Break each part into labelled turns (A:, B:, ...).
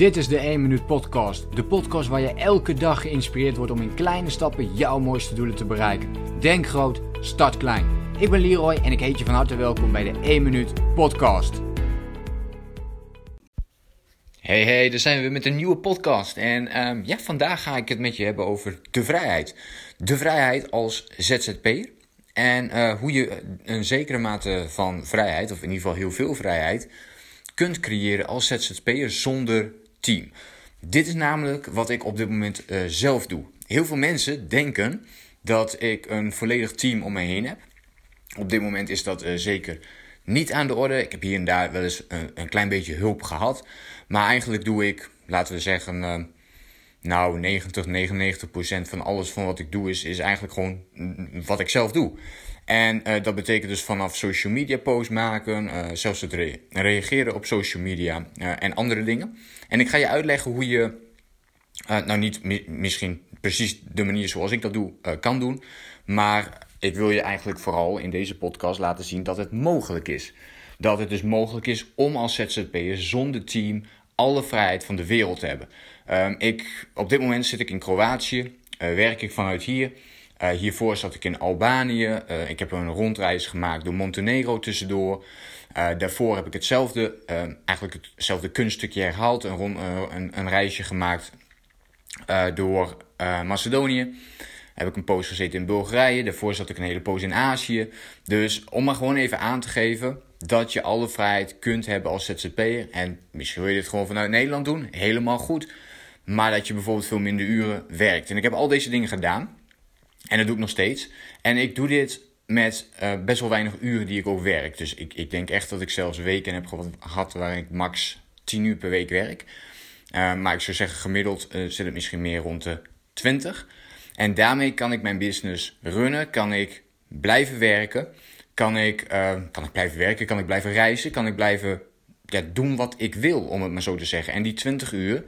A: Dit is de 1 Minuut Podcast. De podcast waar je elke dag geïnspireerd wordt om in kleine stappen jouw mooiste doelen te bereiken. Denk groot, start klein. Ik ben Leroy en ik heet je van harte welkom bij de 1 Minuut Podcast.
B: Hey hey, daar zijn we weer met een nieuwe podcast. En ehm, ja, vandaag ga ik het met je hebben over de vrijheid. De vrijheid als ZZP'er. En uh, hoe je een zekere mate van vrijheid, of in ieder geval heel veel vrijheid, kunt creëren als ZZP'er zonder team. Dit is namelijk wat ik op dit moment uh, zelf doe. Heel veel mensen denken dat ik een volledig team om me heen heb. Op dit moment is dat uh, zeker niet aan de orde. Ik heb hier en daar wel eens een, een klein beetje hulp gehad. Maar eigenlijk doe ik, laten we zeggen, nou 90, 99 procent van alles van wat ik doe is, is eigenlijk gewoon wat ik zelf doe. En uh, dat betekent dus vanaf social media posts maken, uh, zelfs het re reageren op social media uh, en andere dingen. En ik ga je uitleggen hoe je, nou niet mi misschien precies de manier zoals ik dat doe, kan doen. Maar ik wil je eigenlijk vooral in deze podcast laten zien dat het mogelijk is. Dat het dus mogelijk is om als ZZP'er zonder team alle vrijheid van de wereld hebben. Um, ik, op dit moment zit ik in Kroatië, werk ik vanuit hier. Uh, hiervoor zat ik in Albanië. Uh, ik heb een rondreis gemaakt door Montenegro tussendoor. Daarvoor heb ik hetzelfde, eigenlijk hetzelfde kunststukje herhaald. Een, een, een, reisje gemaakt door Macedonië. Heb ik een poos gezeten in Bulgarije. Daarvoor zat ik een hele poos in Azië. Dus om maar gewoon even aan te geven dat je alle vrijheid kunt hebben als ZZP'er. En misschien wil je dit gewoon vanuit Nederland doen. Helemaal goed. Maar dat je bijvoorbeeld veel minder uren werkt. En ik heb al deze dingen gedaan. En dat doe ik nog steeds. En ik doe dit met uh, best wel weinig uren die ik ook werk. Dus ik, ik denk echt dat ik zelfs weken heb gehad waarin ik max 10 uur per week werk. Uh, maar ik zou zeggen, gemiddeld uh, zit het misschien meer rond de 20. En daarmee kan ik mijn business runnen, kan ik blijven werken, kan ik, kan ik blijven werken, kan ik blijven reizen, kan ik blijven ja, doen wat ik wil, om het maar zo te zeggen. En die 20 uur,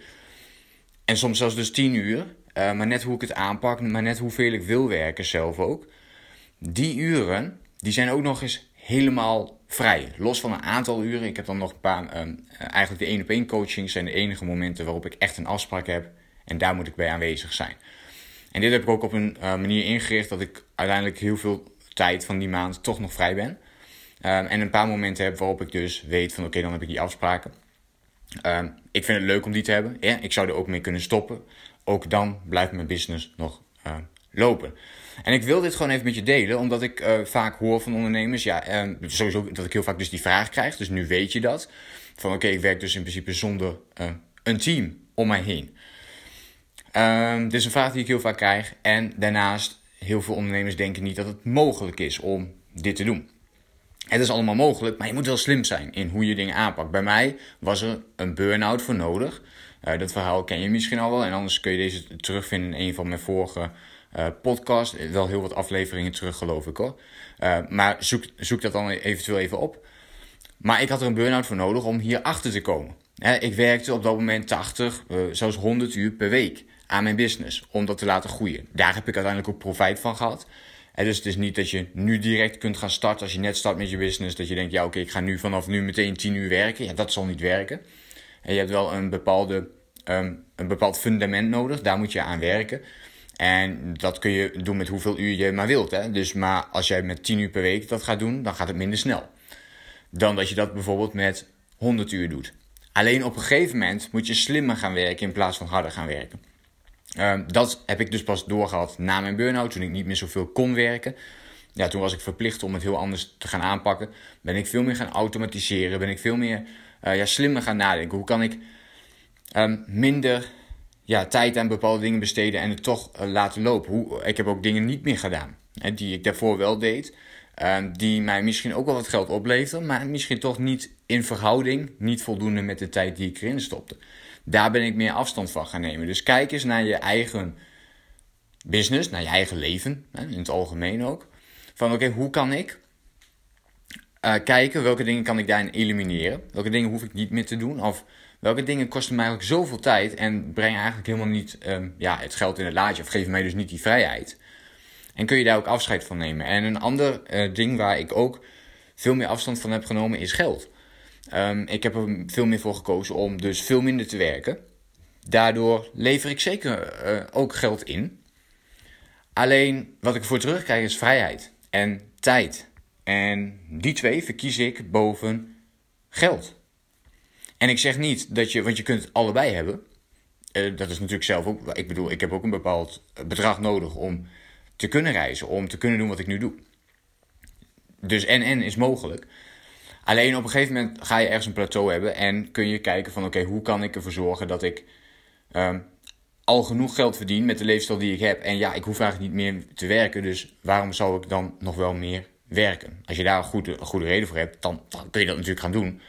B: en soms zelfs dus 10 uur, uh, maar net hoe ik het aanpak, maar net hoeveel ik wil werken zelf ook. Die uren, die zijn ook nog eens helemaal vrij. Los van een aantal uren. Ik heb dan nog een paar, um, eigenlijk de één op één coaching zijn de enige momenten waarop ik echt een afspraak heb. En daar moet ik bij aanwezig zijn. En dit heb ik ook op een manier ingericht dat ik uiteindelijk heel veel tijd van die maand toch nog vrij ben. Um, en een paar momenten heb waarop ik dus weet van oké, dan heb ik die afspraken. Um, ik vind het leuk om die te hebben. Ja, ik zou er ook mee kunnen stoppen ook dan blijft mijn business nog uh, lopen. En ik wil dit gewoon even met je delen, omdat ik uh, vaak hoor van ondernemers, ja, sowieso dat ik heel vaak dus die vraag krijg, dus nu weet je dat. Van oké, ik werk dus in principe zonder een team om mij heen. Um, dit is een vraag die ik heel vaak krijg. En daarnaast, heel veel ondernemers denken niet dat het mogelijk is om dit te doen. Het is allemaal mogelijk, maar je moet wel slim zijn in hoe je dingen aanpakt. Bij mij was er een burn-out voor nodig. Uh, dat verhaal ken je misschien al wel. En anders kun je deze terugvinden in een van mijn vorige uh, podcasts. Wel heel wat afleveringen terug, geloof ik hoor. Uh, maar zoek, zoek dat dan eventueel even op. Maar ik had er een burn-out voor nodig om hier achter te komen. Ik werkte op dat moment 80, zelfs 100 uur per week aan mijn business. Om dat te laten groeien. Daar heb ik uiteindelijk ook profijt van gehad. En dus het is niet dat je nu direct kunt gaan starten als je net start met je business. Dat je denkt, ja oké, ik ga nu vanaf nu meteen 10 uur werken. Ja, dat zal niet werken. En je hebt wel een, bepaalde, um, een bepaald fundament nodig. Daar moet je aan werken. En dat kun je doen met hoeveel uur je maar wilt. Hè? Dus, maar als jij met 10 uur per week dat gaat doen, dan gaat het minder snel. Dan dat je dat bijvoorbeeld met 100 uur doet. Alleen op een gegeven moment moet je slimmer gaan werken in plaats van harder gaan werken. Um, dat heb ik dus pas doorgehad na mijn burn-out, toen ik niet meer zoveel kon werken. Ja, toen was ik verplicht om het heel anders te gaan aanpakken. Ben ik veel meer gaan automatiseren, ben ik veel meer uh, ja, slimmer gaan nadenken. Hoe kan ik um, minder ja, tijd aan bepaalde dingen besteden en het toch uh, laten lopen? Hoe, ik heb ook dingen niet meer gedaan, hè, die ik daarvoor wel deed. Um, die mij misschien ook wel wat geld opleverden, maar misschien toch niet in verhouding, niet voldoende met de tijd die ik erin stopte. Daar ben ik meer afstand van gaan nemen. Dus kijk eens naar je eigen business, naar je eigen leven, in het algemeen ook. Van oké, hoe kan ik uh, kijken welke dingen kan ik daarin elimineren? Welke dingen hoef ik niet meer te doen? Of welke dingen kosten mij eigenlijk zoveel tijd en brengen eigenlijk helemaal niet um, ja, het geld in het laadje of geven mij dus niet die vrijheid? En kun je daar ook afscheid van nemen? En een ander uh, ding waar ik ook veel meer afstand van heb genomen is geld. Ehm, ik heb er veel meer voor gekozen om dus veel minder te werken. Daardoor lever ik zeker eh, ook geld in. Alleen wat ik ervoor terugkrijg is vrijheid en tijd. En die twee verkies ik boven geld. En ik zeg niet dat je, want je kunt het allebei hebben. Uh, dat is natuurlijk zelf ook. Ik bedoel, ik heb ook een bepaald bedrag nodig om te kunnen reizen, om te kunnen doen wat ik nu doe. Dus en en is mogelijk. Alleen op een gegeven moment ga je ergens een plateau hebben en kun je kijken van oké, hoe kan ik ervoor zorgen dat ik um, al genoeg geld verdien met de leefstijl die ik heb. En ja, ik hoef eigenlijk niet meer te werken, dus waarom zou ik dan nog wel meer werken? Als je daar een goede, goede reden voor hebt, dan, dan kun je dat natuurlijk gaan doen.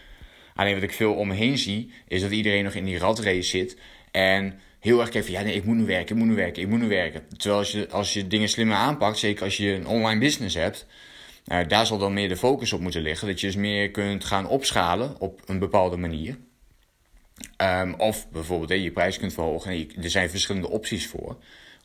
B: Alleen wat ik veel om me heen zie, is dat iedereen nog in die ratrace zit en heel erg kijkt van ja, nee, ik moet nu werken, ik moet nu werken, ik moet nu werken. Terwijl als je, als je dingen slimmer aanpakt, zeker als je een online business hebt, uh, daar zal dan meer de focus op moeten liggen. Dat je dus meer kunt gaan opschalen op een bepaalde manier. Um, of bijvoorbeeld je prijs kunt verhogen. er zijn verschillende opties voor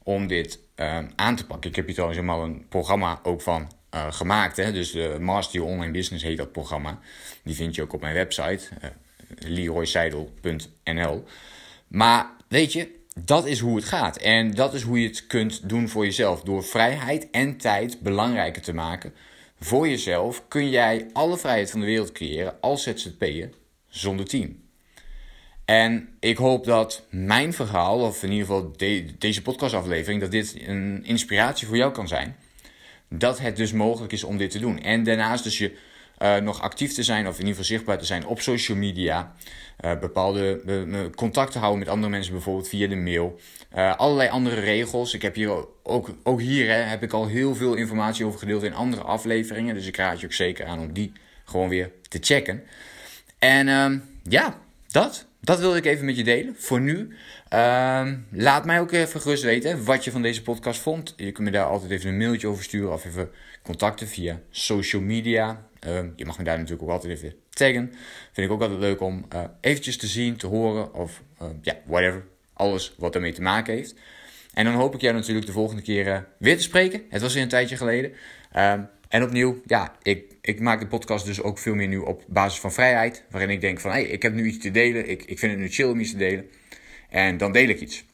B: om dit um, aan te pakken. Ik heb hier trouwens helemaal een programma ook van uh, gemaakt. Hè? Dus de Master Your Online Business heet dat programma. Die vind je ook op mijn website, uh, leroyseidel.nl. Maar weet je, dat is hoe het gaat. En dat is hoe je het kunt doen voor jezelf. Door vrijheid en tijd belangrijker te maken voor jezelf kun jij alle vrijheid van de wereld creëren als ZZP'er zonder team. En ik hoop dat mijn verhaal, of in ieder geval deze podcastaflevering, dat dit een inspiratie voor jou kan zijn. Dat het dus mogelijk is om dit te doen. En daarnaast dus je uh, nog actief te zijn, of in ieder geval zichtbaar te zijn op social media. Uh, bepaalde contacten houden met andere mensen, bijvoorbeeld via de mail. allerlei andere regels. Ik heb hier ook, ook hier heb ik al heel veel informatie over gedeeld in andere afleveringen. Dus ik raad je ook zeker aan om die gewoon weer te checken. En ehm, ja, dat. Dat wilde ik even met je delen. Voor nu. Ehm, laat mij ook even gerust weten wat je van deze podcast vond. Je kunt me daar altijd even een mailtje over sturen of even contacten via social media. Ehm, je mag me daar natuurlijk ook altijd even taggen. Vind ik ook altijd leuk om uh, eventjes te zien, te horen of uh, ja, whatever. Alles wat ermee te maken heeft. En dan hoop ik jou natuurlijk de volgende keer uh, weer te spreken. Het was weer een tijdje geleden. En opnieuw, ja, ik, ik maak de podcast dus ook veel meer nu op basis van vrijheid. Waarin ik denk van, hé, hey, ik heb nu iets te delen. Ik, ik vind het nu chill om iets te delen. En dan deel ik iets.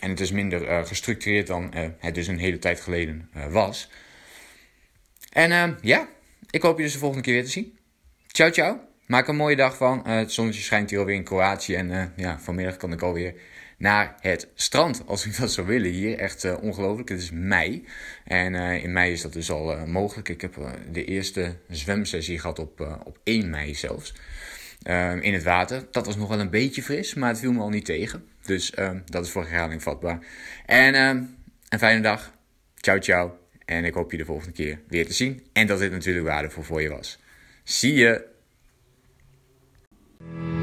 B: En het is minder gestructureerd dan het dus een hele tijd geleden was. En ja, ik hoop je dus de volgende keer weer te zien. Ciao, ciao. Maak een mooie dag van. Het zonnetje schijnt hier alweer in Kroatië. En ja, vanmiddag kan ik alweer naar het strand. Als ik dat zou willen hier. Echt uh, ongelooflijk. Het is mei. En in mei is dat dus al mogelijk. Ik heb de eerste zwemsessie gehad op, op 1 mei zelfs. Ehm, in het water. Dat was nog wel een beetje fris. Maar het viel me al niet tegen. Dus ehm, dat is voor herhaling vatbaar. En ehm, een fijne dag. Ciao, ciao. En ik hoop je de volgende keer weer te zien. En dat dit natuurlijk waardevol voor je was. Zie je!